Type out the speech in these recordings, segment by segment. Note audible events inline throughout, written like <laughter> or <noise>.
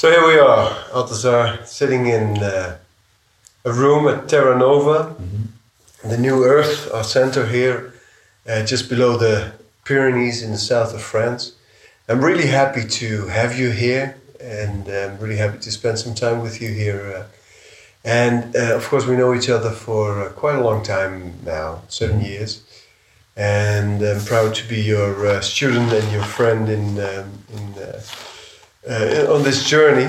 So here we are, Altazar, sitting in uh, a room at Terra Nova, the New Earth, our center here, uh, just below the Pyrenees in the south of France. I'm really happy to have you here, and I'm really happy to spend some time with you here. Uh, and uh, of course, we know each other for uh, quite a long time now, 7 years. And I'm proud to be your uh, student and your friend in, um, in, uh, on this journey.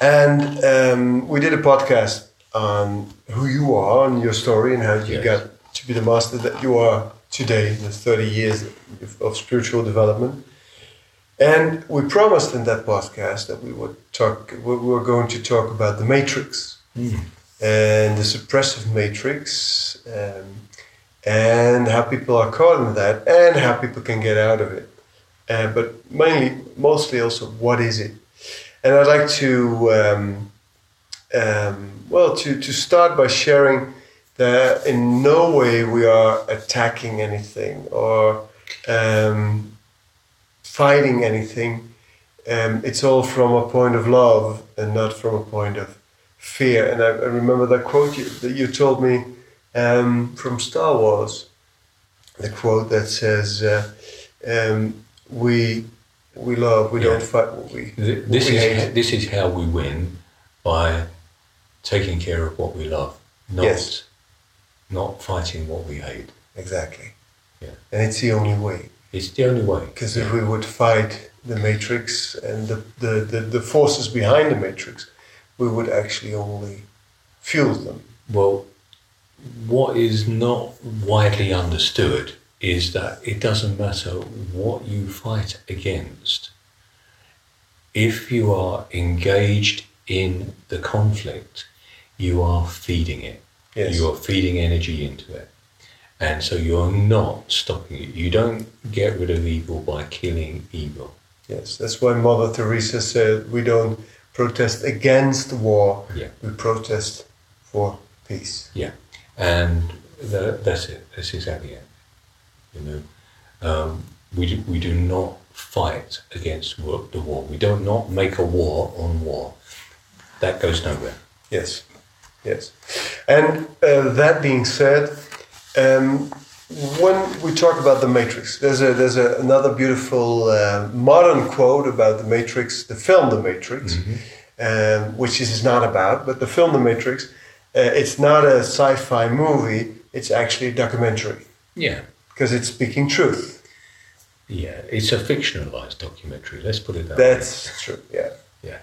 And um, we did a podcast on who you are and your story and how you Yes. got to be the master that you are today, in the 30 years of, of spiritual development. And we promised in that podcast that we would talk, we were going to talk about the matrix and the suppressive matrix um, and how people are caught in that and how people can get out of it. Uh, but mainly, mostly also, what is it? And I'd like to, um, um, well, to, to start by sharing that in no way we are attacking anything or um, fighting anything. Um, it's all from a point of love and not from a point of fear. And I, I remember that quote you, that you told me um, from Star Wars, the quote that says, uh, um, "We we love, we Yeah. don't fight what we Th- what This we is hate." this is how we win by taking care of what we love, not Yes. not fighting what we hate. Exactly. Yeah. And it's the only way. It's the only way. Because if we would fight the matrix and the, the, the, the forces behind the matrix, we would actually only fuel them. Well, what is not widely understood is that it doesn't matter what you fight against. If you are engaged in the conflict, you are feeding it. Yes. You are feeding energy into it. And so you're not stopping it. You don't get rid of evil by killing evil. Yes, that's why Mother Teresa said we don't protest against war, Yeah. we protest for peace. Yeah, and tha that's it. That's exactly it. You know, um, we do, we do not fight against war, the war. We do not make a war on war. That goes nowhere. Yes, yes. And uh, that being said, um, when we talk about the Matrix, there's a there's a, another beautiful uh, modern quote about the Matrix, the film The Matrix, um, which this is not about, but the film The Matrix. Uh, it's not a sci-fi movie; it's actually a documentary Yeah, because it's speaking truth. yeah. It's a fictionalized documentary. Let's put it that way. That's true. Yeah. Yeah.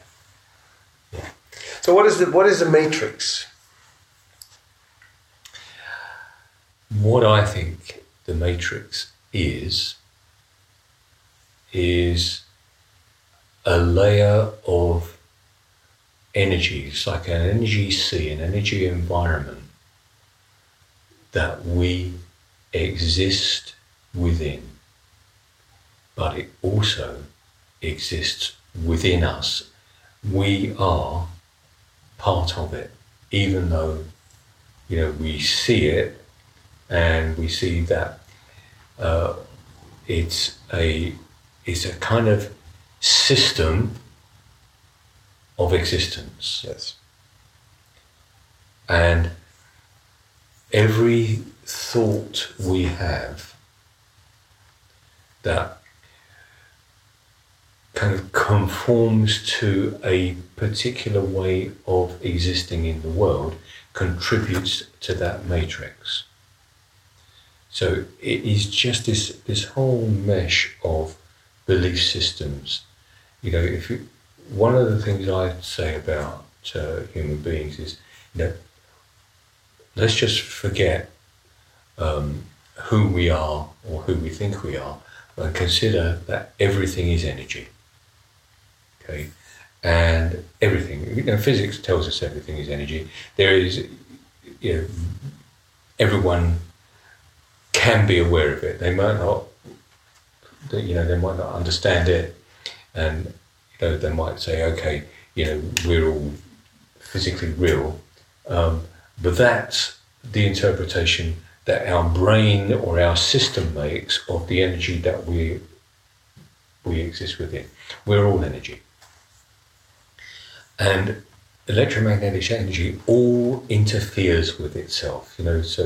So what is the what is the Matrix? What I think the Matrix is is a layer of energy. It's like an energy sea, an energy environment that we exist within, but it also exists within us. We are part of it, even though you know we see it and we see that uh, it's a it's a kind of system of existence Yes. and every thought we have that kind of conforms to a particular way of existing in the world contributes to that matrix. So it is just this this whole mesh of belief systems. You know, if you, one of the things I say about uh, human beings is, you know, let's just forget um, who we are or who we think we are, and consider that everything is energy. Okay, and everything. You know, physics tells us everything is energy. There is, you know, everyone can be aware of it. They might not, you know, they might not understand it, and you know, they might say, okay, you know, we're all physically real, um, but that's the interpretation that our brain or our system makes of the energy that we we exist within. We're all energy. and electromagnetic energy all interferes with itself. You know, so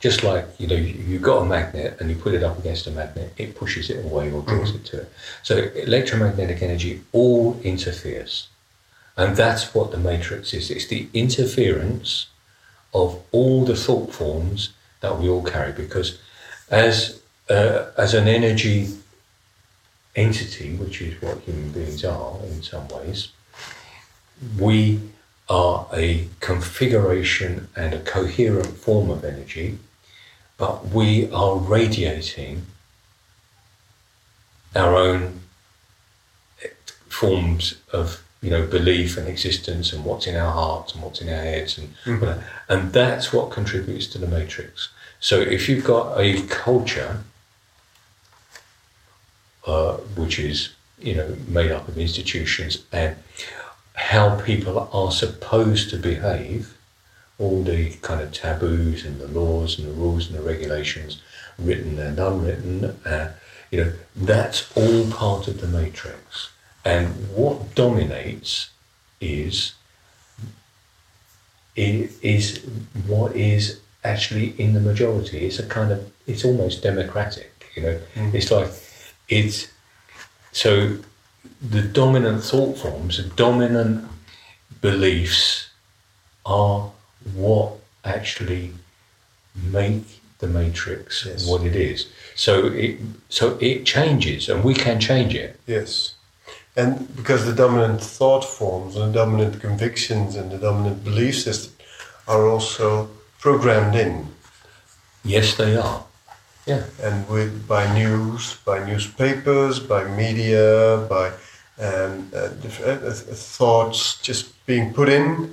just like you know, you've got a magnet and you put it up against a magnet, it pushes it away or draws mm-hmm. it to it. So electromagnetic energy all interferes, and that's what the matrix is. It's the interference of all the thought forms that we all carry because as uh, as an energy entity, which is what human beings are in some ways, we are a configuration and a coherent form of energy, but we are radiating our own forms of you know belief and existence and what's in our hearts and what's in our heads and Mhm. and that's what contributes to the matrix. So if you've got a culture uh, which is you know made up of institutions and how people are supposed to behave, all the kind of taboos and the laws and the rules and the regulations, written and unwritten, uh, you know, that's all part of the matrix. And what dominates is is what is actually in the majority. It's a kind of it's almost democratic, you know. Mhm. It's like it's so the dominant thought forms, the dominant beliefs are what actually make the matrix Yes. what it is. So it so it changes and we can change it. Yes. And because the dominant thought forms and the dominant convictions and the dominant belief system are also programmed in. Yes they are. Yeah. And with by news, by newspapers, by media, by um, uh, uh, uh, thoughts just being put in,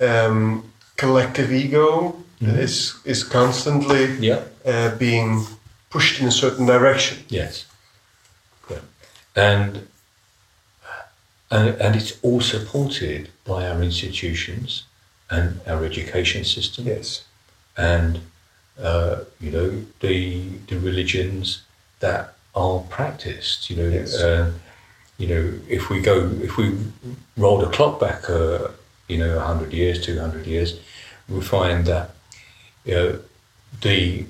um, collective ego Mhm. is is constantly Yeah. uh, being pushed in a certain direction. Yes. Yeah. And and, and it's all supported by our institutions and our education system. Yes. and uh, you know the the religions that are practiced. You know, Yes. uh, you know if we go if we roll the clock back, uh, you know, hundred years, two hundred years, we find that you know the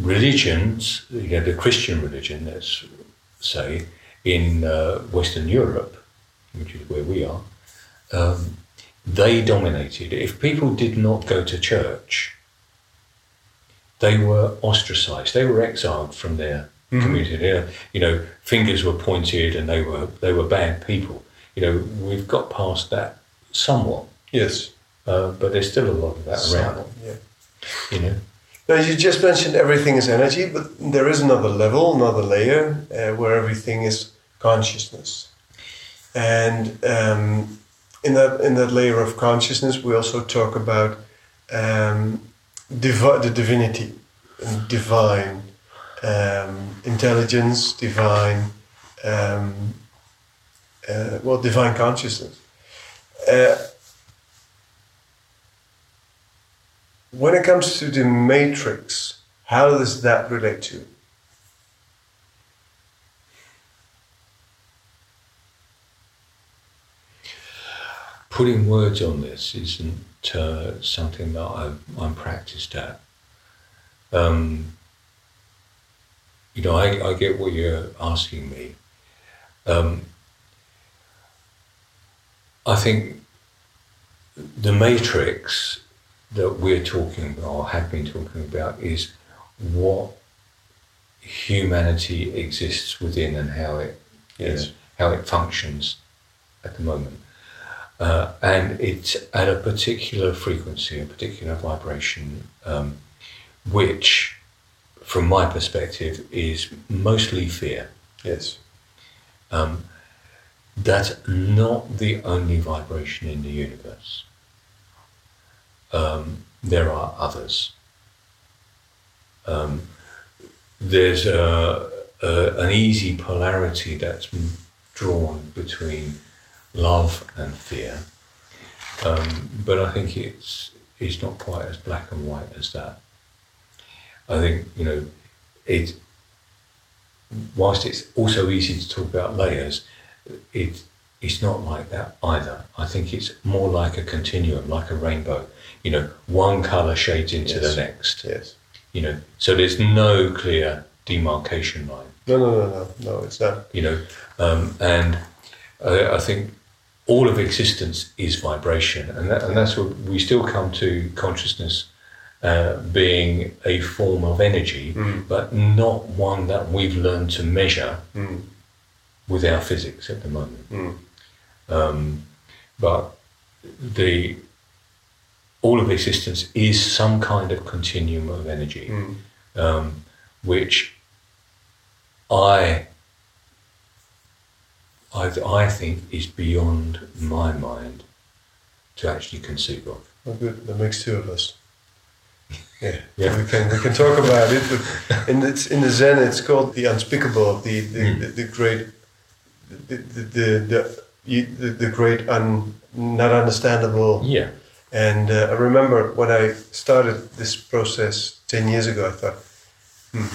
religions, you know, the Christian religion, let's say, in uh, Western Europe, which is where we are, um, they dominated. If people did not go to church, they were ostracized. They were exiled from their Mhm. community. You know, fingers were pointed, and they were they were bad people. You know, we've got past that somewhat, Yes. uh, but there's still a lot of that around. Yeah. You know, Now, you just mentioned everything is energy, but there is another level, another layer uh, where everything is consciousness. And um, in that in that layer of consciousness, we also talk about um, divi- the divinity, divine um, intelligence, divine um, uh, well, divine consciousness. Uh, when it comes to the matrix, how does that relate to? it? Putting words on this isn't uh, something that I've, I'm practiced at. Um, you know, I, I get what you're asking me. Um, I think the matrix that we're talking about, or have been talking about is what humanity exists within and how it you know, how it functions at the moment. Uh, and it's at a particular frequency, a particular vibration, um, which, from my perspective, is mostly fear. Yes. Um, that's not the only vibration in the universe. Um, there are others. Um, there's a, a, an easy polarity that's drawn between love and fear, um, but I think it's it's not quite as black and white as that. I think you know it. Whilst it's also easy to talk about layers, it it's not like that either. I think it's more like a continuum, like a rainbow. You know, one color shades into Yes. the next. Yes. You know, so there's no clear demarcation line. No, no, no, no, no. It's not. You know, um, and I, I think all of existence is vibration, and that, and that's what we still come to consciousness uh, being a form of energy, but not one that we've learned to measure Mm. with our physics at the moment. Mm. Um, but the all of existence is some kind of continuum of energy, Mm. um, which I, I I think is beyond my mind to actually conceive of. Well, good. That makes two of us. Yeah. <laughs> Yeah. We can we can talk about it, but in it's in the Zen it's called the unspeakable, the the, Mm. the, the great, the the the, the, the, great un, not understandable. Yeah. And uh, I remember when I started this process ten years ago, I thought, hmm,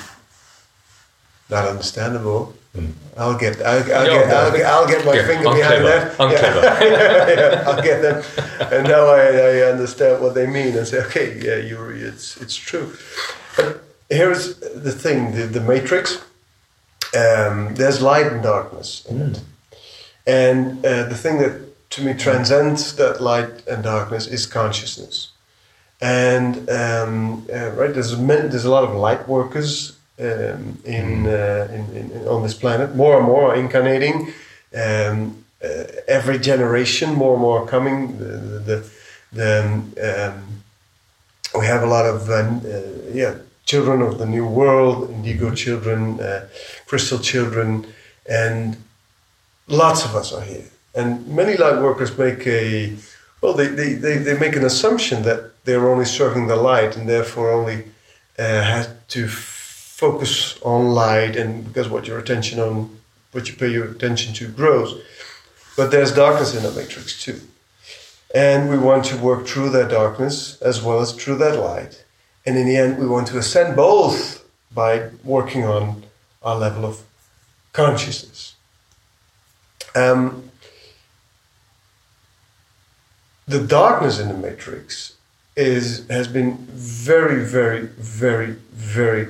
not understandable. Mm. I'll get, I'll, I'll, get, I'll, get, I'll get my Yeah, finger I'm behind clever. that. I'm yeah. clever. <laughs> yeah, I'll get them. And now I, I understand what they mean and say, okay, yeah, you're, it's, it's true. But here's the thing: the, the matrix. Um, there's light and darkness in it, and uh, the thing that to me transcends that light and darkness is consciousness. And um, uh, right, there's many, there's a lot of light workers um, in, uh, in, in, in on this planet. More and more are incarnating. Um, uh, every generation, more and more are coming. The, the, the um, we have a lot of uh, uh, yeah children of the new world, indigo children, uh, crystal children, and lots of us are here. And many light workers make a well, they, they, they, they make an assumption that they're only serving the light and therefore only uh, have to focus on light and because what your attention on what you pay your attention to grows. But there's darkness in the matrix too. And we want to work through that darkness as well as through that light. And in the end, we want to ascend both by working on our level of consciousness. Um, the darkness in the matrix is has been very, very, very, very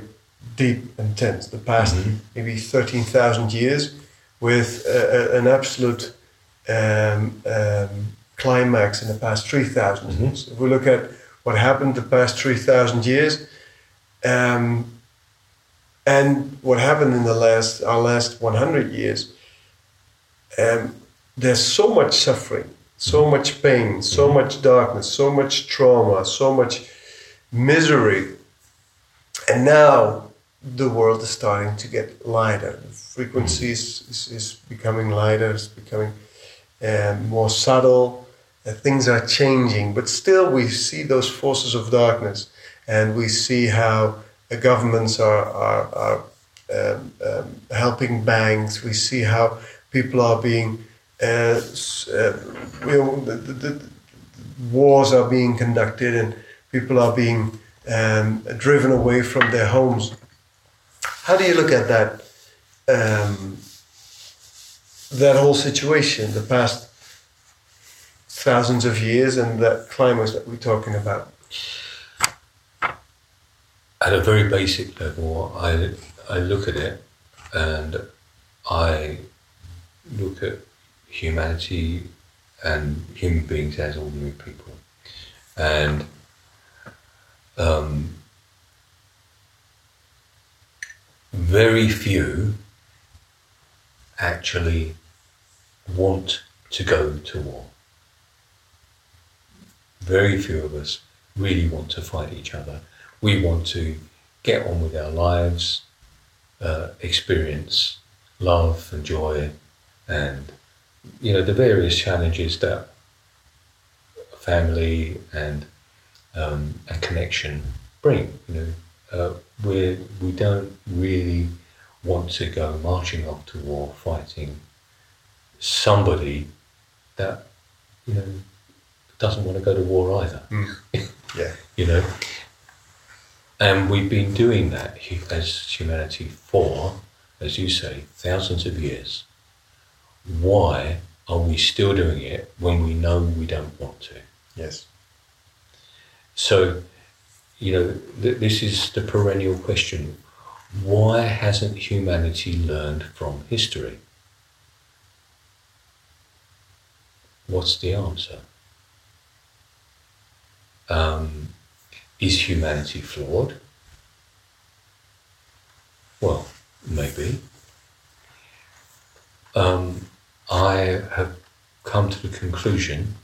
deep and tense. The past maybe thirteen thousand years, with a, a- an absolute um, um, climax in the past three years. If we look at what happened the past three thousand years, um, and what happened in the last our last one hundred years, um, there's so much suffering, so much pain, so much darkness, so much trauma, so much misery. And now the world is starting to get lighter. The frequency is, is, is becoming lighter, it's becoming um, more subtle. Uh, things are changing, but still we see those forces of darkness and we see how the governments are, are, are um, um, helping banks. We see how people are being, uh, uh, you know, the, the, the wars are being conducted and people are being um, driven away from their homes. How do you look at that? Um, that whole situation, the past thousands of years, and that climate that we're talking about. At a very basic level, I, I look at it and I look at humanity and human beings as ordinary people. And um, very few actually want to go to war. Very few of us really want to fight each other. We want to get on with our lives, uh, experience love and joy, and you know the various challenges that family and um, and connection bring. You know, uh, we we don't really want to go marching off to war, fighting somebody that you know doesn't want to go to war either. <laughs> Yeah. you know. And we've been doing that as humanity for, as you say, thousands of years. Why are we still doing it when we know we don't want to? Yes. So, you know, th- this is the perennial question. Why hasn't humanity learned from history? What's the answer? Um, is humanity flawed? Well, maybe. Um, I have come to the conclusion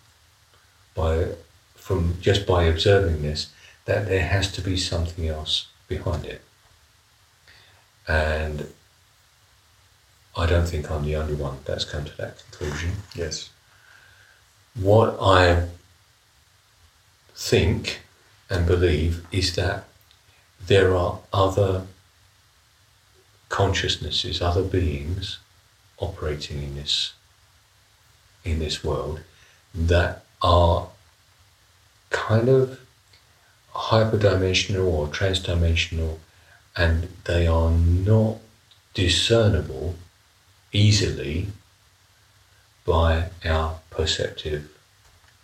by from just by observing this that there has to be something else behind it. And I don't think I'm the only one that's come to that conclusion. Yes. What I think and believe is that there are other consciousnesses, other beings operating in this in this world that are kind of hyperdimensional or transdimensional and they are not discernible easily by our perceptive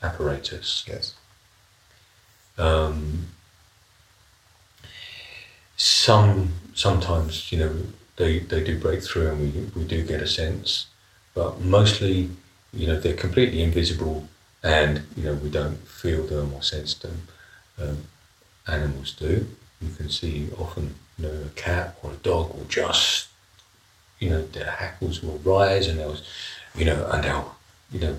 apparatus. Yes. Um, some sometimes you know they, they do break through and we, we do get a sense, but mostly you know they're completely invisible and you know we don't feel them or sense them. Um, animals do. You can see often you know a cat or a dog will just you know their hackles will rise and they'll you know and they'll you know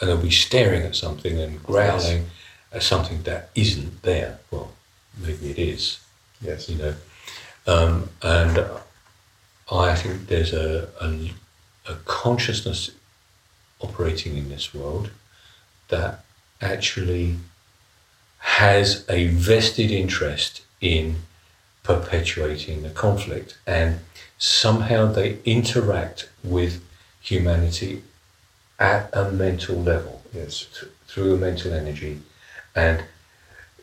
and they'll be staring at something and growling at something that isn't there. Well, maybe it is Yes. you know. Um, and I think there's a, a, a consciousness operating in this world that actually has a vested interest in perpetuating the conflict and somehow they interact with humanity at a mental level Yes. th- through a mental energy and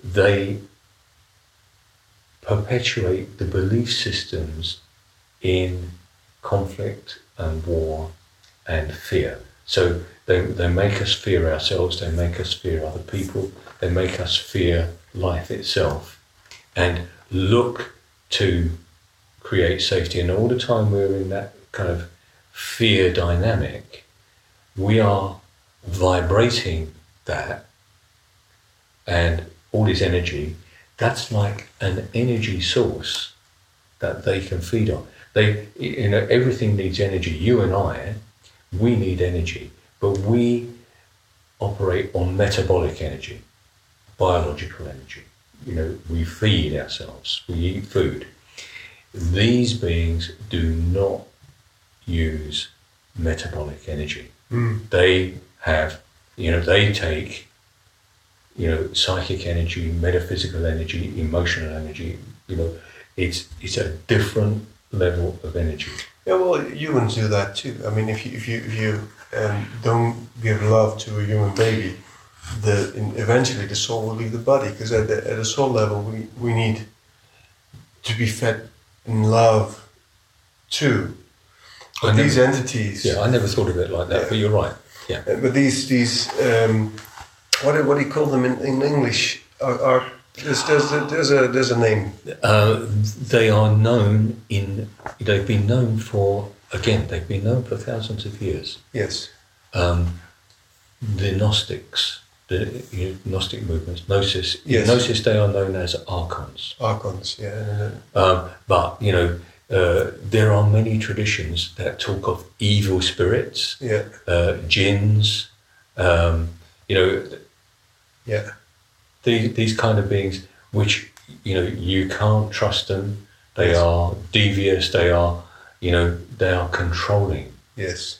they perpetuate the belief systems in conflict and war and fear. So they, they make us fear ourselves, they make us fear other people, they make us fear life itself and look to create safety. And all the time we're in that kind of fear dynamic, we are vibrating that and all this energy, that's like an energy source that they can feed on. They, you know, everything needs energy. You and I, we need energy, but we operate on metabolic energy, biological energy. You know, we feed ourselves, we eat food. These beings do not use metabolic energy. Mm. They have, you know, they take, you know, psychic energy, metaphysical energy, emotional energy. You know, it's it's a different level of energy. Yeah, well, humans do that too. I mean, if you if you if you um, don't give love to a human baby, the in, eventually the soul will leave the body because at the at a soul level we we need to be fed in love too. But never- these entities, Yeah, I never thought of it like that, Yeah. but you're right. Yeah. uh, but these these um, what do, what do you call them in, in English? Are, are there's, there's, a, there's a there's a name. Uh, they are known in. They've been known for again. They've been known for thousands of years. Yes. Um, the Gnostics, the you know, Gnostic movements, Gnosis. Yes. Gnosis. They are known as archons. Archons. Yeah. Um, but you know, uh, there are many traditions that talk of evil spirits, yeah. uh, jinns. Um, you know, Yeah. These these kind of beings, which you know you can't trust them. They Yes. are devious. They are, you know, they are controlling. Yes.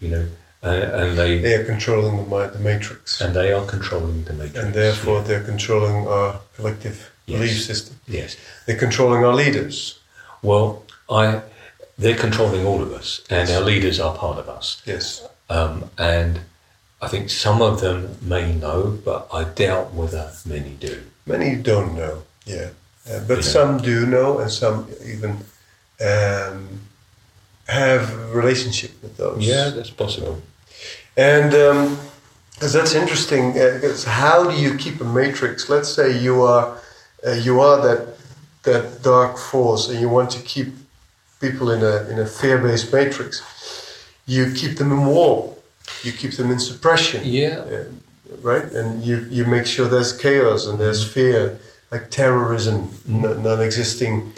You know, and, and they They are controlling the the matrix. and they are controlling the matrix. and therefore yeah. they're controlling our collective Yes. belief system. yes. They're controlling our leaders. Well, I they're controlling all of us, and our leaders are part of us. Yes. Um, and I think some of them may know, but I doubt whether many do. Many don't know. Yeah, Uh, but Yeah. some do know, and some even um, have a relationship with those. Yeah, that's possible. And because that's interesting, because how do you keep a matrix? Let's say you are uh, you are that that dark force, and you want to keep people in a in a fear-based matrix. You keep them in war. You keep them in suppression. Yeah. Uh, right, and you you make sure there's chaos and there's fear, like terrorism, n- non-existing.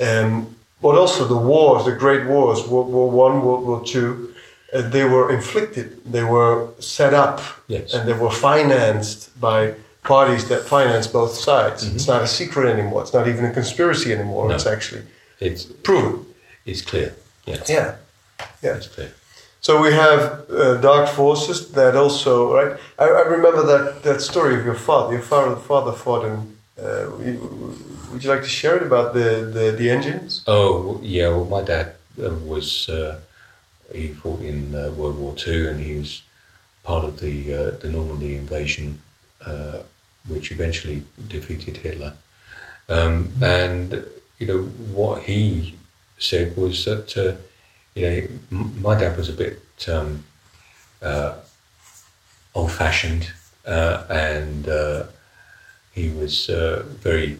Um, but also the wars, the great wars, World War One, World War Two, uh, they were inflicted. They were set up, Yes. and they were financed by parties that finance both sides. It's not a secret anymore. It's not even a conspiracy anymore. No. It's actually It's proven. it's clear. Yeah. Yeah, yeah. It's clear. So we have uh, dark forces that also, right? I, I remember that, that story of your father. Your father, father fought in. Uh, would you like to share it about the, the, the engines? Oh yeah, well, my dad uh, was uh, he fought in uh, World War Two, and he was part of the uh, the Normandy invasion, uh, which eventually defeated Hitler. Um, and you know what he said was that you know my dad was a bit um, uh, old fashioned, uh, and uh, he was uh, very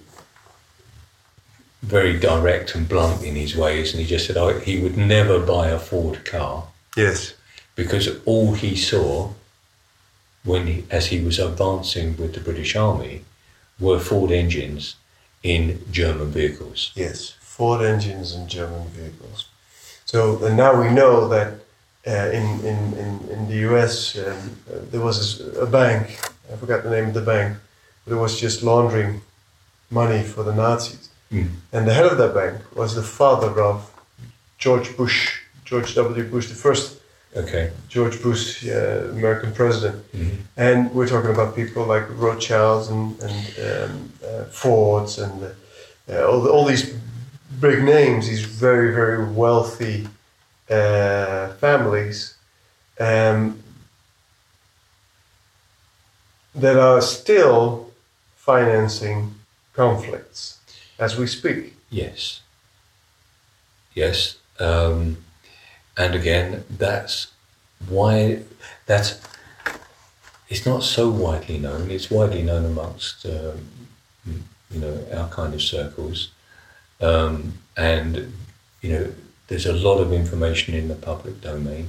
very direct and blunt in his ways, and he just said oh, he would never buy a Ford car Yes. because all he saw when he, as he was advancing with the British Army were Ford engines in German vehicles. Yes. Ford engines in German vehicles. So and now we know that uh, in, in, in, in the US um, uh, there was a bank, I forgot the name of the bank, but it was just laundering money for the Nazis. Mm. And the head of that bank was the father of George Bush, George W. Bush, the first Okay. George Bush, uh, American president. Mhm. And we're talking about people like Rothschilds and, and um, uh, Fords and uh, all, the, all these big names, these very, very wealthy uh, families um, that are still financing conflicts as we speak. Yes. Yes. Um, and again, that's why that's it's not so widely known. It's widely known amongst um, you know our kind of circles, um, and you know there's a lot of information in the public domain.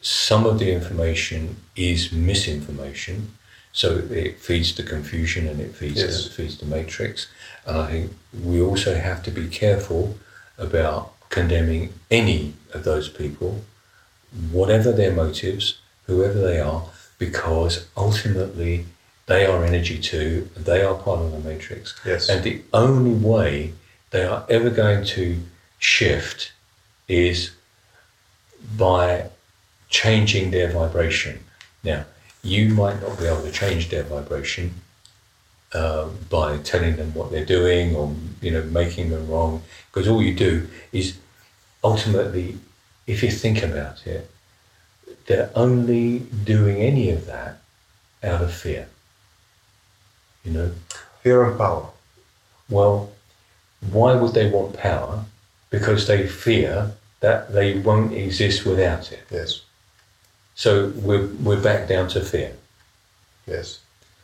Some of the information is misinformation, so it feeds the confusion and it feeds Yes. the, feeds the matrix. And I think we also have to be careful about condemning any of those people, whatever their motives, whoever they are, because ultimately they are energy too, they are part of the matrix. Yes. And the only way they are ever going to shift is by changing their vibration. Now, you might not be able to change their vibration uh, by telling them what they're doing or you know making them wrong, because all you do is ultimately, if you think about it, they're only doing any of that out of fear. You know, Fear and power. well, why would they want power? Because they fear that they won't exist without it. Yes. So we're, we're back down to fear. Yes.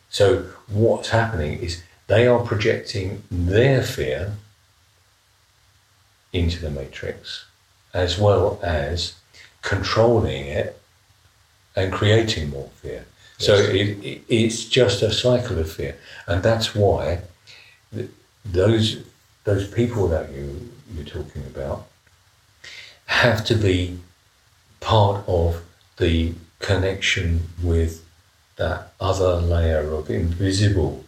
So what's happening is they are projecting their fear into the matrix as well as controlling it and creating more fear. So it, it, it's just a cycle of fear. And that's why th- those, those people that you, you're talking about have to be part of the connection with that other layer of invisible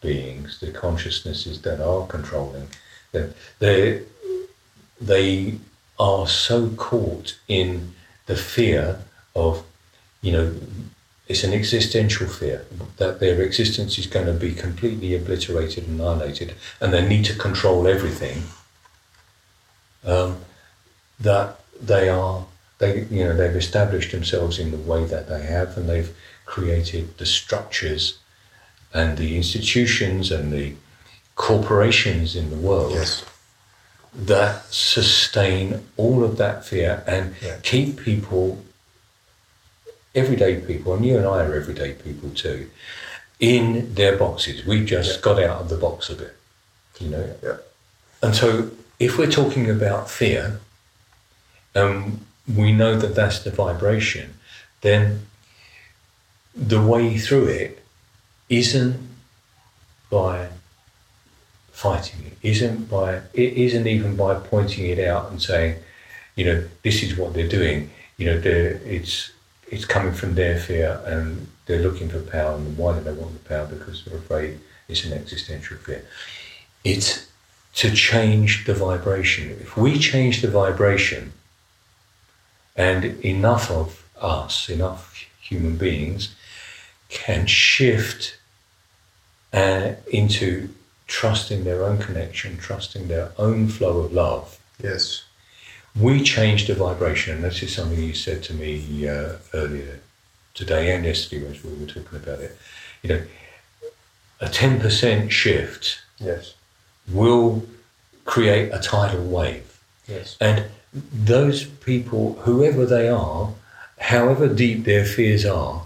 beings, the consciousnesses that are controlling, that they they are so caught in the fear of, you know, it's an existential fear that their existence is going to be completely obliterated, and annihilated, and they need to control everything. Um, that they are they you know they've established themselves in the way that they have and they've created the structures and the institutions and the corporations in the world Yes. that sustain all of that fear and Yeah. keep people everyday people, and you and I are everyday people too, in their boxes. We just Yeah. got out of the box a bit, you know. Yeah. And so, if we're talking about fear, um, we know that that's the vibration, then the way through it isn't by fighting it, isn't by it isn't even by pointing it out and saying, you know, this is what they're doing. You know, they're, it's it's coming from their fear and they're looking for power. And why do they want the power? Because they're afraid it's an existential fear. It's to change the vibration. If we change the vibration, and enough of us, enough human beings, can shift uh, into trusting their own connection, trusting their own flow of love, Yes. We change the vibration. And this is something you said to me uh, earlier today and yesterday when we were talking about it. You know, a 10% shift Yes. will create a tidal wave. Yes. And those people, whoever they are, however deep their fears are,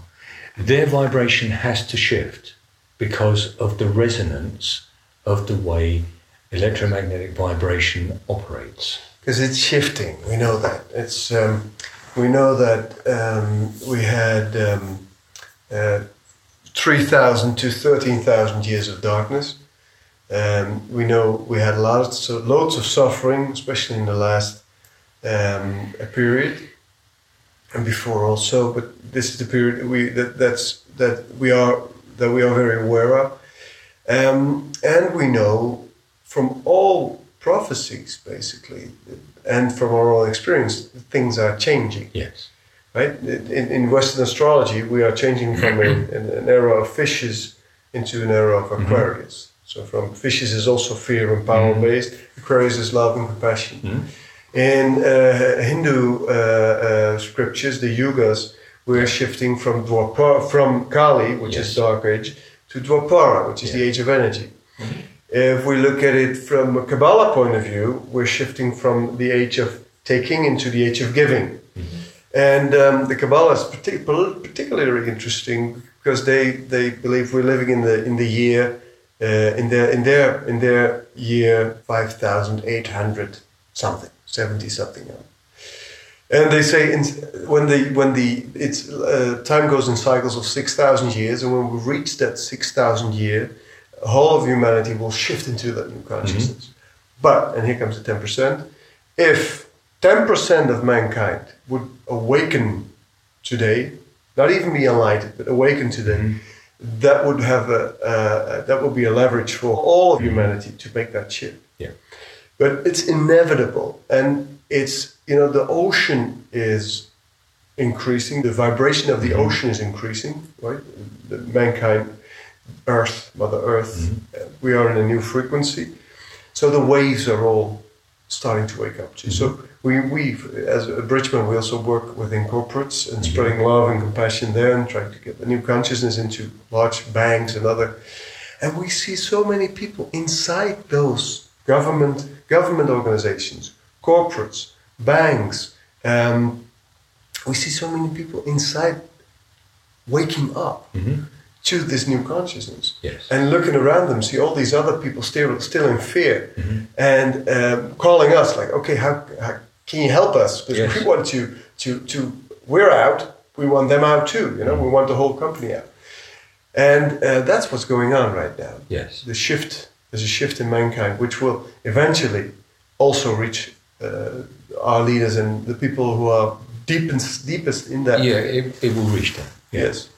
their vibration has to shift because of the resonance of the way electromagnetic vibration operates. Because it's shifting. We know that. It's um, we know that um, we had um, uh, three thousand to thirteen thousand years of darkness. Um, we know we had lots of, loads of suffering, especially in the last um, period, and before also. But this is the period we that that's that we are that we are very aware of, um, and we know from all prophecies basically. And from our own experience things are changing. Yes. right? In, in western astrology we are changing from a, <clears throat> an, era of fishes into an era of aquarius. So from fishes is also fear and power based aquarius is love and compassion. Mhm. in uh, hindu uh, uh, scriptures the yugas we're shifting from Dwapara, from kali which Yes. is dark age to dwapara which is the age of energy if we look at it from a Kabbalah point of view, we're shifting from the age of taking into the age of giving. And um, the Kabbalah is partic- particularly interesting because they, they believe we're living in the in the year uh, in their in their in their year five thousand eight hundred something seventy something. And they say in, when the when the it's uh, time goes in cycles of six thousand years, and when we reach that six thousand year, whole of humanity will shift into that new consciousness. Mm-hmm. But, and here comes the 10%, if 10% of mankind would awaken today, not even be enlightened, but awaken today, mm-hmm. that would have a, uh, that would be a leverage for all of mm-hmm. humanity to make that shift. Yeah. But it's inevitable. And it's, you know, the ocean is increasing, the vibration of the ocean is increasing, right? The mankind, Earth, Mother Earth, uh, we are in a new frequency. So the waves are all starting to wake up too. So we, we, as a Bridgman, we also work within corporates and spreading love and compassion there and trying to get the new consciousness into large banks and other. And we see so many people inside those government government organizations, corporates, banks. Um, we see so many people inside waking up Mhm. To this new consciousness Yes. and looking around them, see all these other people still still in fear, Mm-hmm. and um, calling us like, okay, how, how can you help us? Because Yes. we want to to to we're out, we want them out too. You know, we want the whole company out, and uh, that's what's going on right now. Yes. The shift there's a shift in mankind, which will eventually also reach uh, our leaders and the people who are deepest deepest in that. Yeah, it, it will reach them. Yeah. Yes.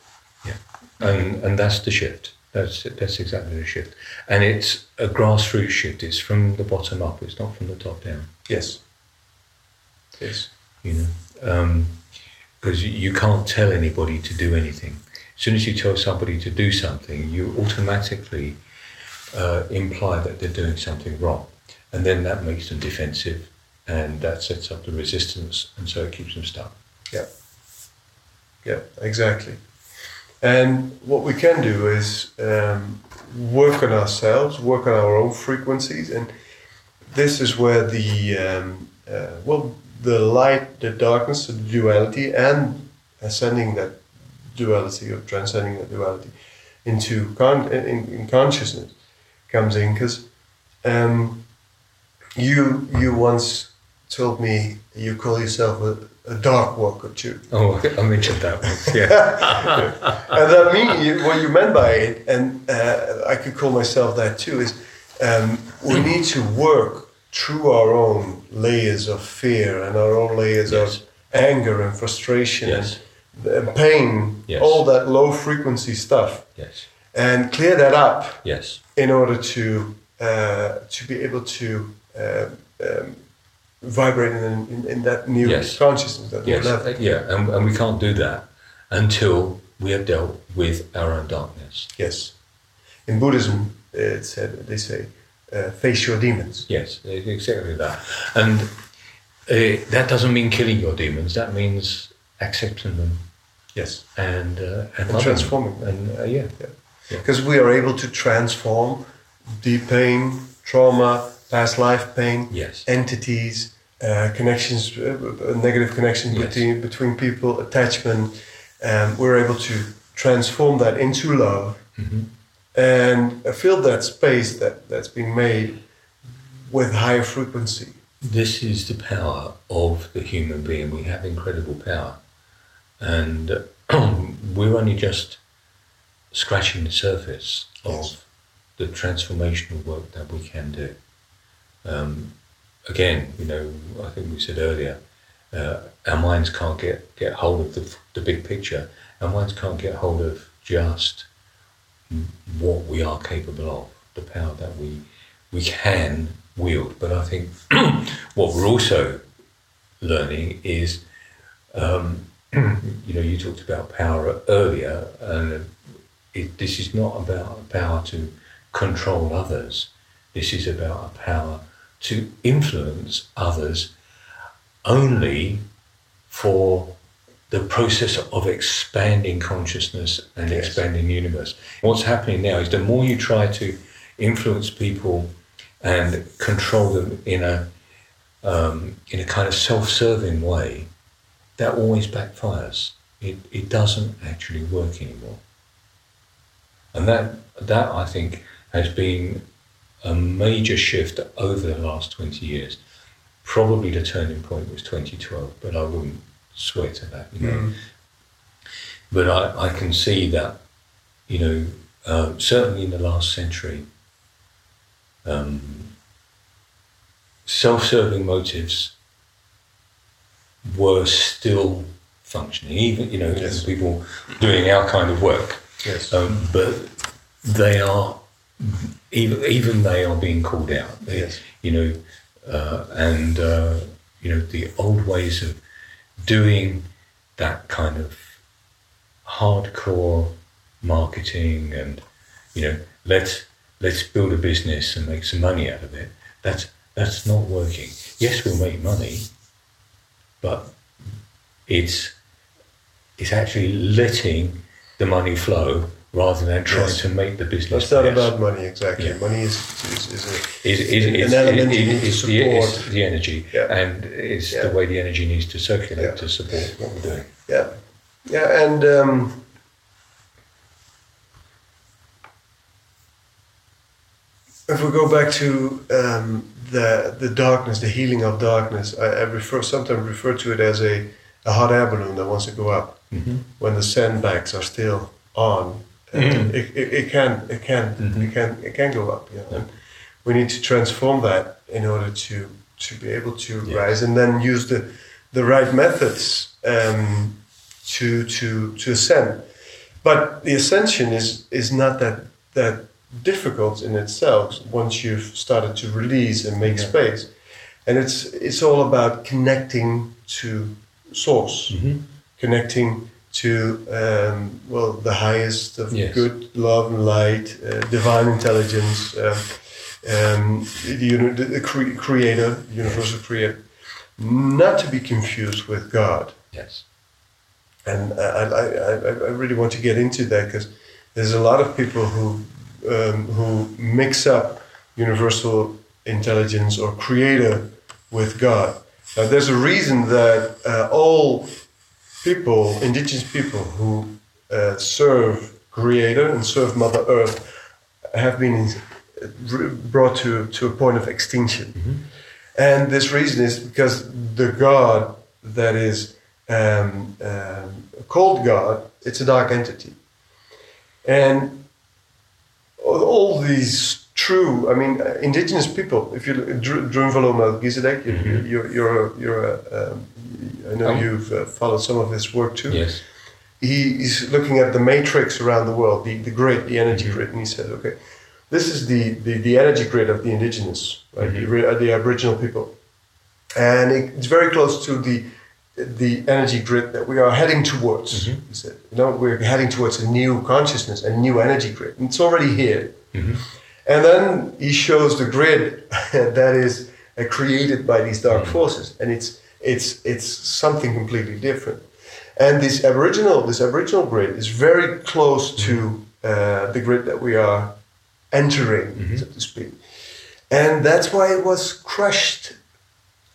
And and that's the shift. That's that's exactly the shift, and it's a grassroots shift. It's from the bottom up. It's not from the top down. Yes. Yes. You know, because you you can't tell anybody to do anything. As soon as you tell somebody to do something, you automatically uh, imply that they're doing something wrong, and then that makes them defensive, and that sets up the resistance, and so it keeps them stuck. Yeah. Yeah, exactly. And what we can do is um, work on ourselves, work on our own frequencies, and this is where the um, uh, well, the light, the darkness, the duality, and ascending that duality or transcending that duality into con- in, in consciousness comes in because um, you you once told me you call yourself a, a dark walker too. Oh, I mentioned that once. Yeah. <laughs> and that mean you, what you meant by it, and uh, I could call myself that too, is um, we need to work through our own layers of fear and our own layers Yes. of anger and frustration Yes. and, and pain, Yes. all that low frequency stuff, yes. and clear that up Yes. in order to uh, to be able to uh, um, vibrate in, in, in that new Yes. consciousness, that Yes. level. Yeah. And, and we can't do that until we have dealt with our own darkness. Yes. In Buddhism, it said they say, uh, face your demons. Yes, exactly that. And uh, that doesn't mean killing your demons. That means accepting them Yes. and uh, and, And transforming them. And uh, yeah, Yeah. Because we are able to transform deep pain, trauma, past life pain, Yes. entities, uh, connections, uh, uh, negative connections Yes. between between people, attachment. Um, we're able to transform that into love Mhm. and fill that space that that's been made with higher frequency. This is the power of the human being. We have incredible power, and <clears throat> we're only just scratching the surface of Yes. The transformational work that we can do. Um, again, you know, I think we said earlier, uh, our minds can't get, get hold of the, the big picture. Our minds can't get hold of just what we are capable of, the power that we we can wield. But I think <clears throat> what we're also learning is, um, <clears throat> you know, you talked about power earlier, and it, this is not about power to control others. This is about a power to influence others only for the process of expanding consciousness and Yes. expanding universe. What's happening now is the more you try to influence people and control them in a um, in a kind of self-serving way, that always backfires. It, it doesn't actually work anymore. And that that I think has been a major shift over the last 20 years. Probably the turning point was 2012, but I wouldn't swear to that, you know. Mm. But I, I can see that, you know, uh, certainly in the last century, um, self-serving motives were still functioning, even you know, Yes. people doing our kind of work. Yes. Um, but they are even even they are being called out. They, Yes. You know, uh, and uh, you know the old ways of doing that kind of hardcore marketing and you know let's let's build a business and make some money out of it. That's that's not working. Yes, we'll make money, but it's it's actually letting the money flow rather than trying Yes. to make the business. It's not about money exactly. Yeah. Money is is, is a Is is an element you is- need to is the, support. the energy, Yeah. and it's Yeah. the way the energy needs to circulate to support what we're doing. Yeah, yeah, and um, if we go back to um, the the darkness, the healing of darkness, I, I refer sometimes refer to it as a, a hot air balloon that wants to go up Mm-hmm. when the sandbags are still on. Mhm. It, it, it can it can Mhm. it can it can go up. You know? and we need to transform that in order to to be able to Yes. rise and then use the the right methods um, to to to ascend. But the ascension is is not that that difficult in itself once you've started to release and make Yeah. space. And it's it's all about connecting to source, Mm-hmm. connecting to um, well the highest of Yes. good love and light, uh, divine intelligence, um, um, the, the, the cre- creator, universal creator, not to be confused with God Yes. and I, I, I, I really want to get into that because there's a lot of people who um, who mix up universal intelligence or creator with God. Now, there's a reason that uh, all people, indigenous people who uh, serve Creator and serve Mother Earth, have been in, brought to, to a point of extinction. And this reason is because the God that is um, um, called God, it's a dark entity. And all- these true, I mean, uh, indigenous people, if you look at Dr- Drunvalo Melchizedek, you, you, you're, you're, a, you're a, um, I know Oh. you've uh, followed some of his work too Yes. he, he's looking at the matrix around the world, the, the grid, the energy grid, and he said, okay, this is the, the, the energy grid of the indigenous, right, the, ri- uh, the Aboriginal people. And it, it's very close to the, the energy grid that we are heading towards. He said, you know, we're heading towards a new consciousness, a new energy grid. And it's already here. And then he shows the grid <laughs> that is uh, created by these dark forces, and it's it's it's something completely different. And this aboriginal this aboriginal grid is very close to uh, the grid that we are entering, so to speak, and that's why it was crushed.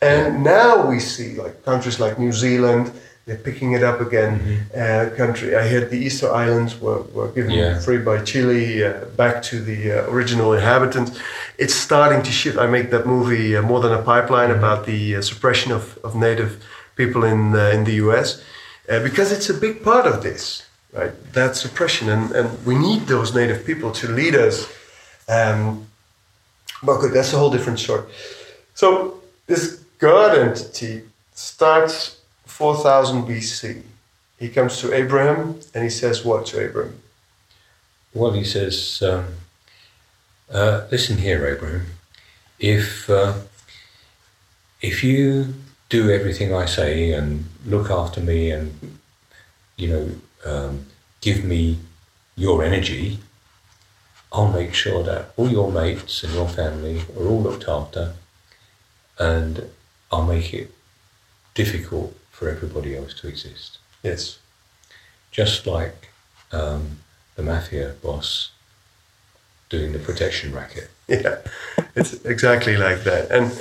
And now we see like countries like New Zealand. They're picking it up again. Uh, country, I heard the Easter Islands were, were given Yeah. free by Chile uh, back to the uh, original inhabitants. It's starting to shift. I make that movie uh, more than a pipeline about the uh, suppression of, of native people in uh, in the U.S. Uh, because it's a big part of this, right? That suppression, and, and we need those native people to lead us. Um, but good, that's a whole different story. So this God entity starts 4000 BC. He comes to Abraham and he says what to Abraham? Well, he says, um, uh, "Listen here, Abraham. If uh, if you do everything I say and look after me and you know um, give me your energy, I'll make sure that all your mates and your family are all looked after, and I'll make it difficult for everybody else to exist." Yes. just like um, the mafia boss doing the protection racket. <laughs> Yeah, it's exactly like that. And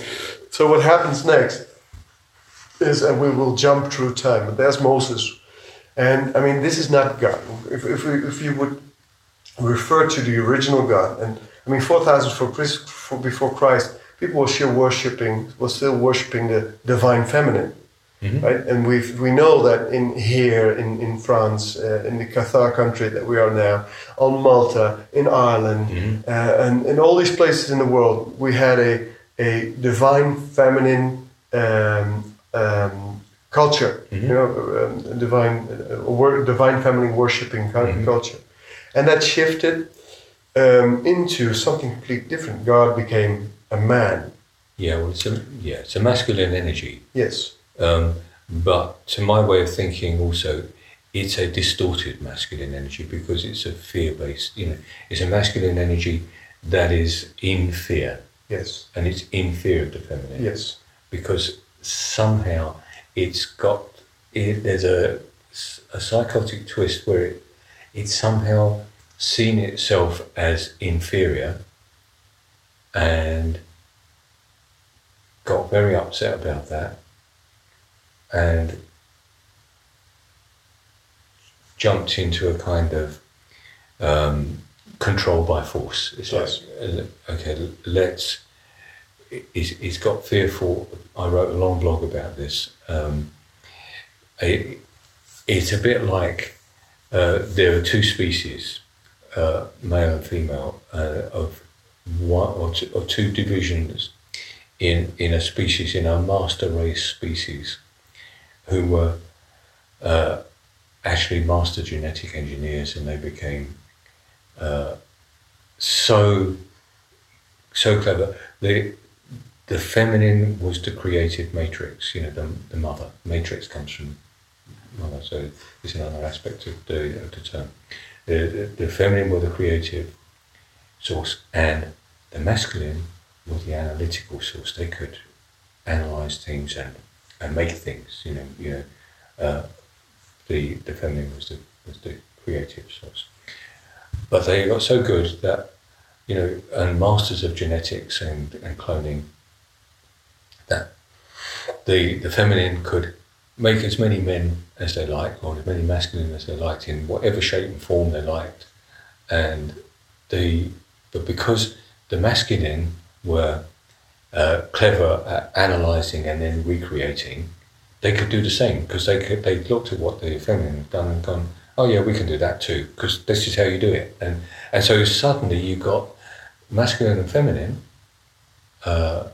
so what happens next is, and we will jump through time, but there's Moses. And I mean, this is not God. If, if, we, if you would refer to the original God, and I mean, 4,000 for Christ, for, before Christ, people were still worshipping, were still worshipping the divine feminine. Right? And we we know that in here in in France, uh, in the Cathar country that we are now, on Malta, in Ireland, uh, and in all these places in the world, we had a a divine feminine um, um, culture. You know, um, a divine uh, wor- divine feminine worshiping cul- culture, and that shifted um, into something completely different. God became a man. Yeah, well, it's a yeah, it's a masculine energy. Yes. Um, but to my way of thinking, also, it's a distorted masculine energy because it's a fear-based. You know, it's a masculine energy that is in fear, Yes. and it's in fear of the feminine. Yes. because somehow it's got it, there's a, a psychotic twist where it, it's somehow seen itself as inferior and got very upset about that and jumped into a kind of um, control by force. It's Yes. like, okay, let's he's, he's got fearful. I wrote a long blog about this. Um, it, it's a bit like uh, there are two species, uh, male and female, uh, of one or two, or two divisions in in a species in a master race species, who were uh, actually master genetic engineers, and they became uh, so so clever. The the feminine was the creative matrix, you know, the, the mother. Matrix comes from mother, so it's another aspect of the, of the term. The, the, feminine were the creative source, and the masculine were the analytical source. They could analyze things and, and make things, you know. You know uh, the, the feminine was the, was the creative source. But they got so good that, you know, and masters of genetics and, and cloning, that the, the feminine could make as many men as they like, or as many masculine as they liked in whatever shape and form they liked, and the but because the masculine were uh, clever at analysing and then recreating, they could do the same because they could, they looked at what the feminine had done and gone, oh yeah, we can do that too because this is how you do it, and and so suddenly you got masculine and feminine, uh,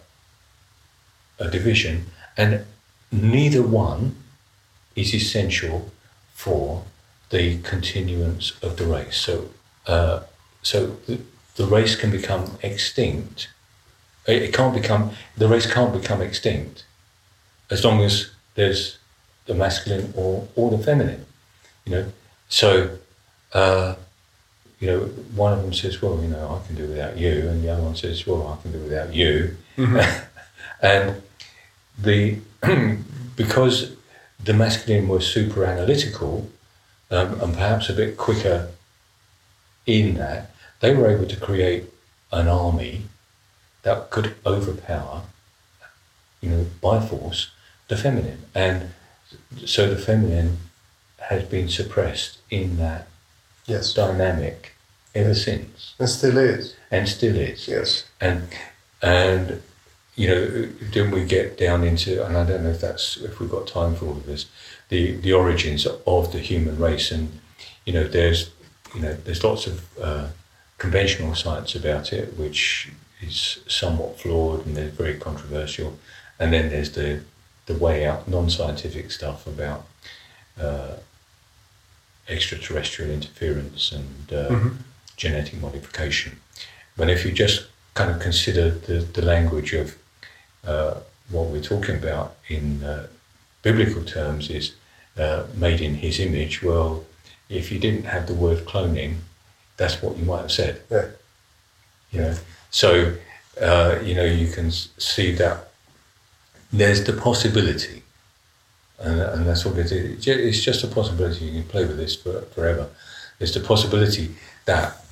a division, and neither one is essential for the continuance of the race. So, uh, so the, the race can become extinct. It, can't become the race can't become extinct as long as there's the masculine or, or the feminine. You know, so uh, you know, one of them says, "Well, you know, I can do without you," and the other one says, "Well, I can do without you," mm-hmm. <laughs> and the <clears throat> because the masculine was super analytical um, and perhaps a bit quicker in that, they were able to create an army that could overpower, you know, by force, the feminine. And so the feminine has been suppressed in that yes. dynamic ever since. And still is. And still is. Yes. And and you know, then we get down into, and I don't know if that's if we've got time for all of this, the the origins of the human race, and you know, there's you know, there's lots of uh, conventional science about it, which is somewhat flawed and they're very controversial, and then there's the the way out non-scientific stuff about uh, extraterrestrial interference and uh, mm-hmm. genetic modification. But if you just kind of consider the, the language of uh, what we're talking about in uh, biblical terms is uh, made in his image. Well, if you didn't have the word cloning, that's what you might have said. Yeah. You know, so uh, you know you can see that there's the possibility, and, and that's what it is. It's just a possibility. You can play with this for, forever. There's the possibility that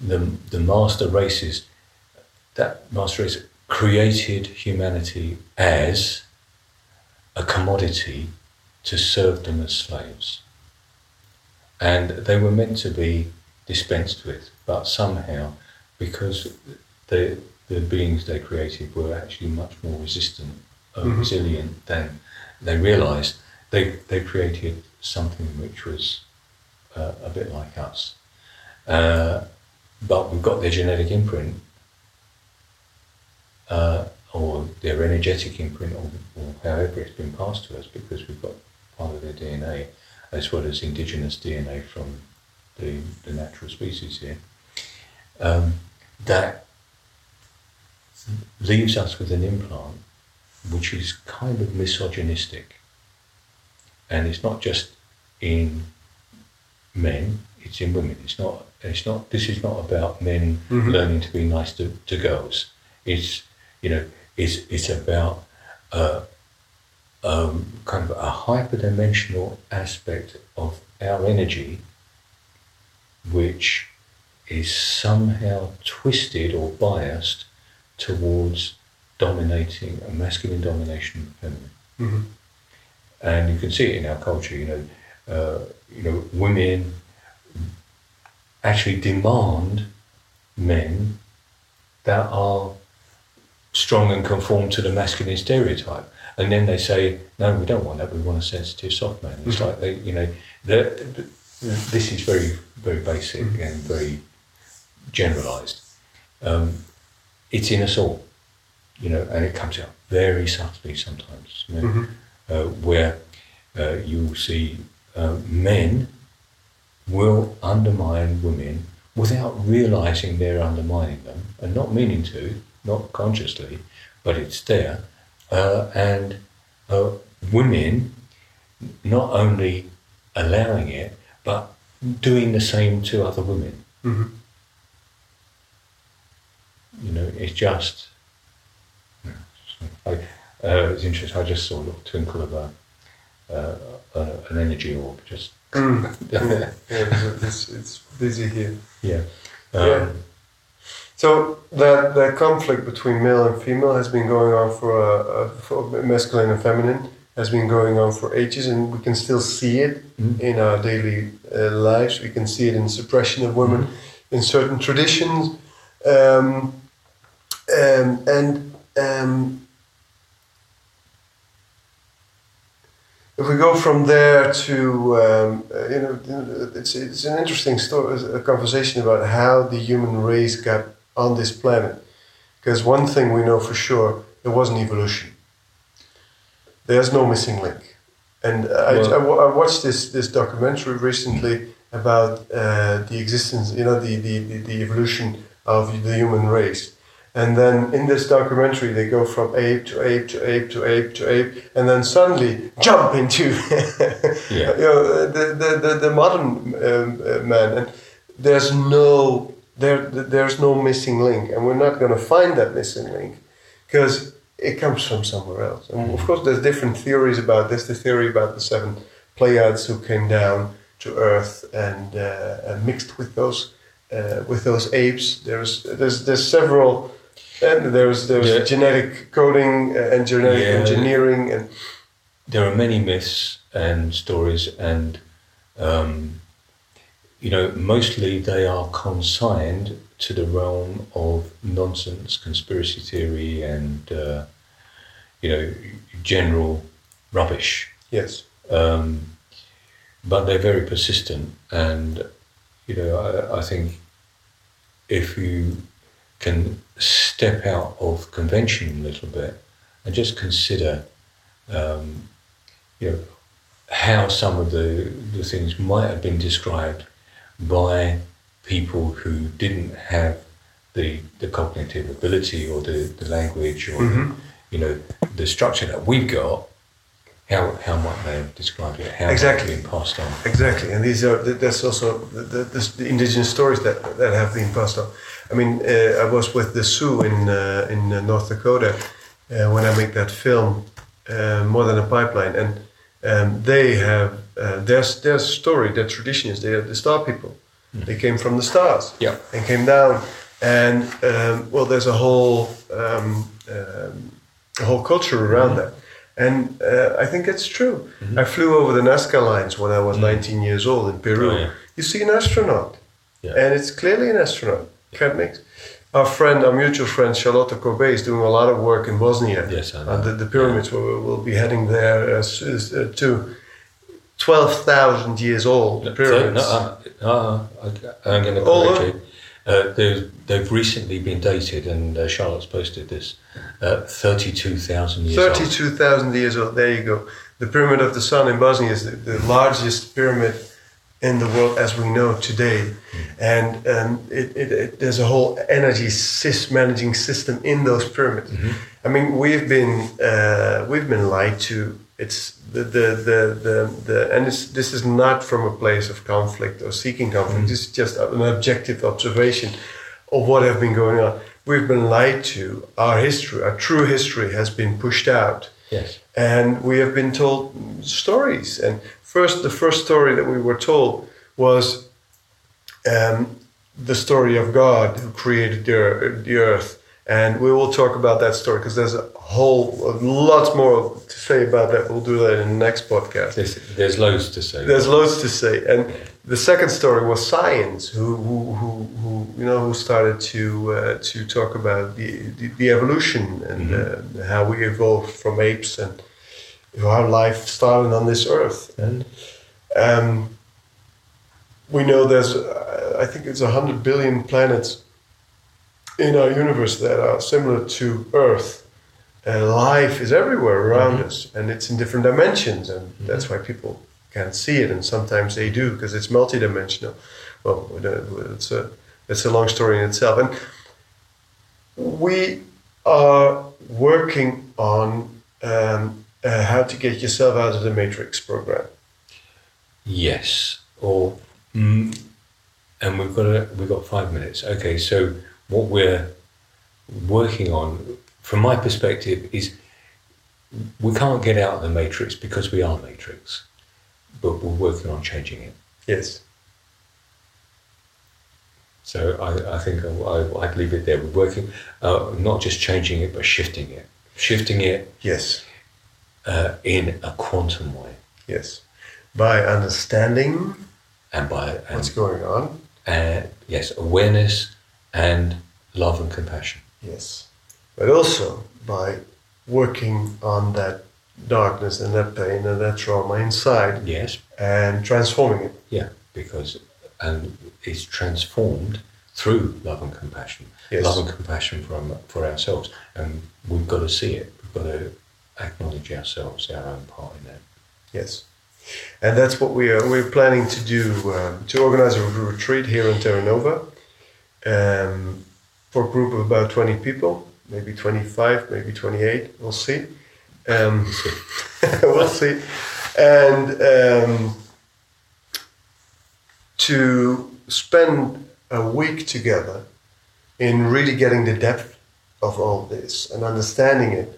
the the master races, that master race created humanity as a commodity to serve them as slaves. And they were meant to be dispensed with, but somehow, because the, the beings they created were actually much more resistant and mm-hmm. resilient than they realized, they, they created something which was uh, a bit like us. Uh, but we've got their genetic imprint uh, or their energetic imprint, or, or, however it's been passed to us, because we've got part of their DNA as well as indigenous DNA from the, the natural species here, um, that leaves us with an implant which is kind of misogynistic. And it's not just in men, it's in women. It's not, it's not, this is not about men mm-hmm. learning to be nice to, to girls. It's you know, it's, it's about uh, um, kind of a hyperdimensional aspect of our energy which is somehow twisted or biased towards dominating a masculine domination of the feminine. Mm-hmm. And you can see it in our culture, you know, uh, you know, women actually demand men that are strong and conform to the masculine stereotype. And then they say, no, we don't want that. We want a sensitive, soft man. It's mm-hmm. like they, you know, this is very, very basic mm-hmm. and very generalised. Um, it's in us all, you know, and it comes out very subtly sometimes, you know, mm-hmm. uh, where uh, you'll see uh, men will undermine women without realising they're undermining them and not meaning to, not consciously, but it's there. Uh, and uh, women not only allowing it, but doing the same to other women. Mm-hmm. You know, it's just. I, uh, it's interesting. I just saw a little twinkle of a, uh, an energy orb just. <laughs> Mm. <laughs> yeah, it's, it's busy here. Yeah. Um, yeah. So that that conflict between male and female has been going on for, uh, uh, for masculine and feminine has been going on for ages, and we can still see it Mhm. in our daily uh, lives. We can see it in suppression of women in certain traditions, um, um, and um, if we go from there to um, uh, you know it's it's an interesting story a conversation about how the human race got on this planet. Because one thing we know for sure there was an evolution. There's no missing link. And I, Well- I, I watched this this documentary recently about uh, the existence you know the, the, the, the evolution of the human race and then in this documentary, they go from ape to ape to ape to ape to ape, and then suddenly jump into <laughs> Yeah. you know, the, the, the, the modern um, uh, man. And there's no there there's no missing link, and we're not going to find that missing link because it comes from somewhere else. And of course, there's different theories about this. The theory about the seven Pleiades who came down to Earth and, uh, and mixed with those uh, with those apes. There's there's there's several. And there's there's Yeah. genetic coding uh, and genetic Yeah. engineering and there are many myths and stories, and um, you know, mostly they are consigned to the realm of nonsense, conspiracy theory, and uh, you know, general rubbish. yes, Um, but they're very persistent, and you know, I, I think if you can step out of convention a little bit and just consider, um, you know, how some of the, the things might have been described by people who didn't have the, the cognitive ability or the, the language or Mhm. you know the structure that we've got how how might they have described it how Exactly. been passed on exactly. And these are that's also the, the, the, the indigenous stories that that have been passed on. I mean, uh, I was with the Sioux in uh, in uh, North Dakota uh, when I make that film, uh, More Than a Pipeline, and um, they have uh, their their story, their tradition is they are the star people. They came from the stars. Yeah. and came down. And um, well, there's a whole um, um, a whole culture around that, and uh, I think it's true. I flew over the Nazca lines when I was 19 years old in Peru. Oh, yeah. You see an astronaut, Yeah. and it's clearly an astronaut. Can't. Our friend, our mutual friend Charlotte Corbet is doing a lot of work in Bosnia. Yes, I know. Uh, the, the pyramids will, will be heading there uh, s- uh, too. 12,000 years old, the So, pyramids. no, uh, uh, I- I'm going to correct you. Uh, they've, they've recently been dated, and uh, Charlotte's posted this. Uh, Thirty-two thousand years old. 32,000 years old. There you go. The Pyramid of the Sun in Bosnia is the, the largest pyramid in the world as we know today. And um, it, it, it, there's a whole energy sys managing system in those pyramids. I mean, we've been uh, we've been lied to. It's the the the the, the and this is not from a place of conflict or seeking conflict. This is just an objective observation of what have been going on. We've been lied to. Our history, our true history, has been pushed out Yes. and we have been told stories. And first, the first story that we were told was um, the story of God who created the, the earth. And we will talk about that story because there's a whole lots more to say about that. We'll do that in the next podcast. There's, there's loads to say. There's loads to say, and the second story was science, who who, who, who you know who started to uh, to talk about the the, the evolution and uh, how we evolved from apes and how life started on this earth. And um, we know there's, uh, I think it's hundred billion planets in our universe that are similar to Earth. And life is everywhere around us, and it's in different dimensions, and that's why people can't see it, and sometimes they do because it's multidimensional. Well, it's a it's a long story in itself, and we are working on um, uh, how to get yourself out of the matrix program. Yes. Or, mm, and we've got a, we've got five minutes. Okay. So what we're working on, from my perspective, is we can't get out of the matrix because we are matrix, but we're working on changing it. Yes. So I, I think I, I'd leave it there. We're working, uh, not just changing it, but shifting it. Shifting it Yes. Uh, in a quantum way, Yes. By understanding and by what's going on. uh, yes, awareness and love and compassion. Yes. But also by working on that darkness and that pain and that trauma inside Yes, and transforming it. yeah, because and it's transformed through love and compassion. Yes. Love and compassion from for ourselves, and we've got to see it. We've got to acknowledge ourselves, our own part in that. Yes. And that's what we are we're planning to do um, to organize a retreat here in Terra Nova um, for a group of about 20 people, maybe 25, maybe 28, we'll see. Um, we'll see. <laughs> And um, to spend a week together in really getting the depth of all this and understanding it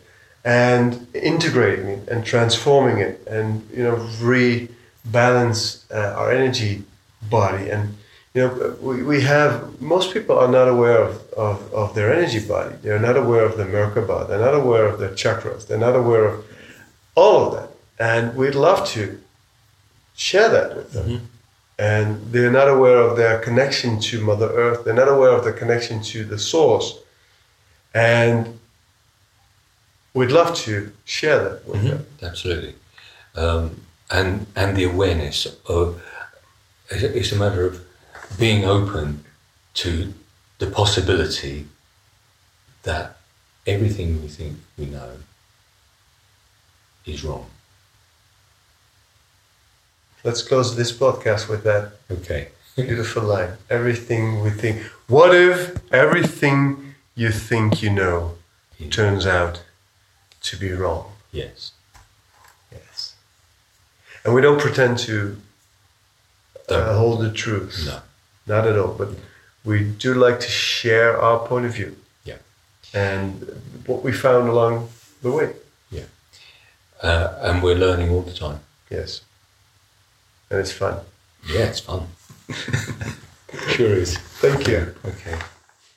and integrating it and transforming it and you know rebalance uh, our energy body. And you know we, we have most people are not aware of, of, of their energy body. They're not aware of the merkaba. They're not aware of their chakras. They're not aware of all of that. And we'd love to share that with them. And they're not aware of their connection to mother earth. They're not aware of their connection to the source. And we'd love to share that with them. Absolutely, um, and and the awareness of it's a matter of being open to the possibility that everything we think we know is wrong. let's close this podcast with that Okay. beautiful line. Everything we think what if everything you think you know. turns out to be wrong Yes. yes and we don't pretend to uh, hold the truth No. not at all but we do like to share our point of view Yeah. and what we found along the way Yeah. Uh, and we're learning all the time. yes and it's fun Yeah, it's fun. <laughs> sure is. thank you Okay.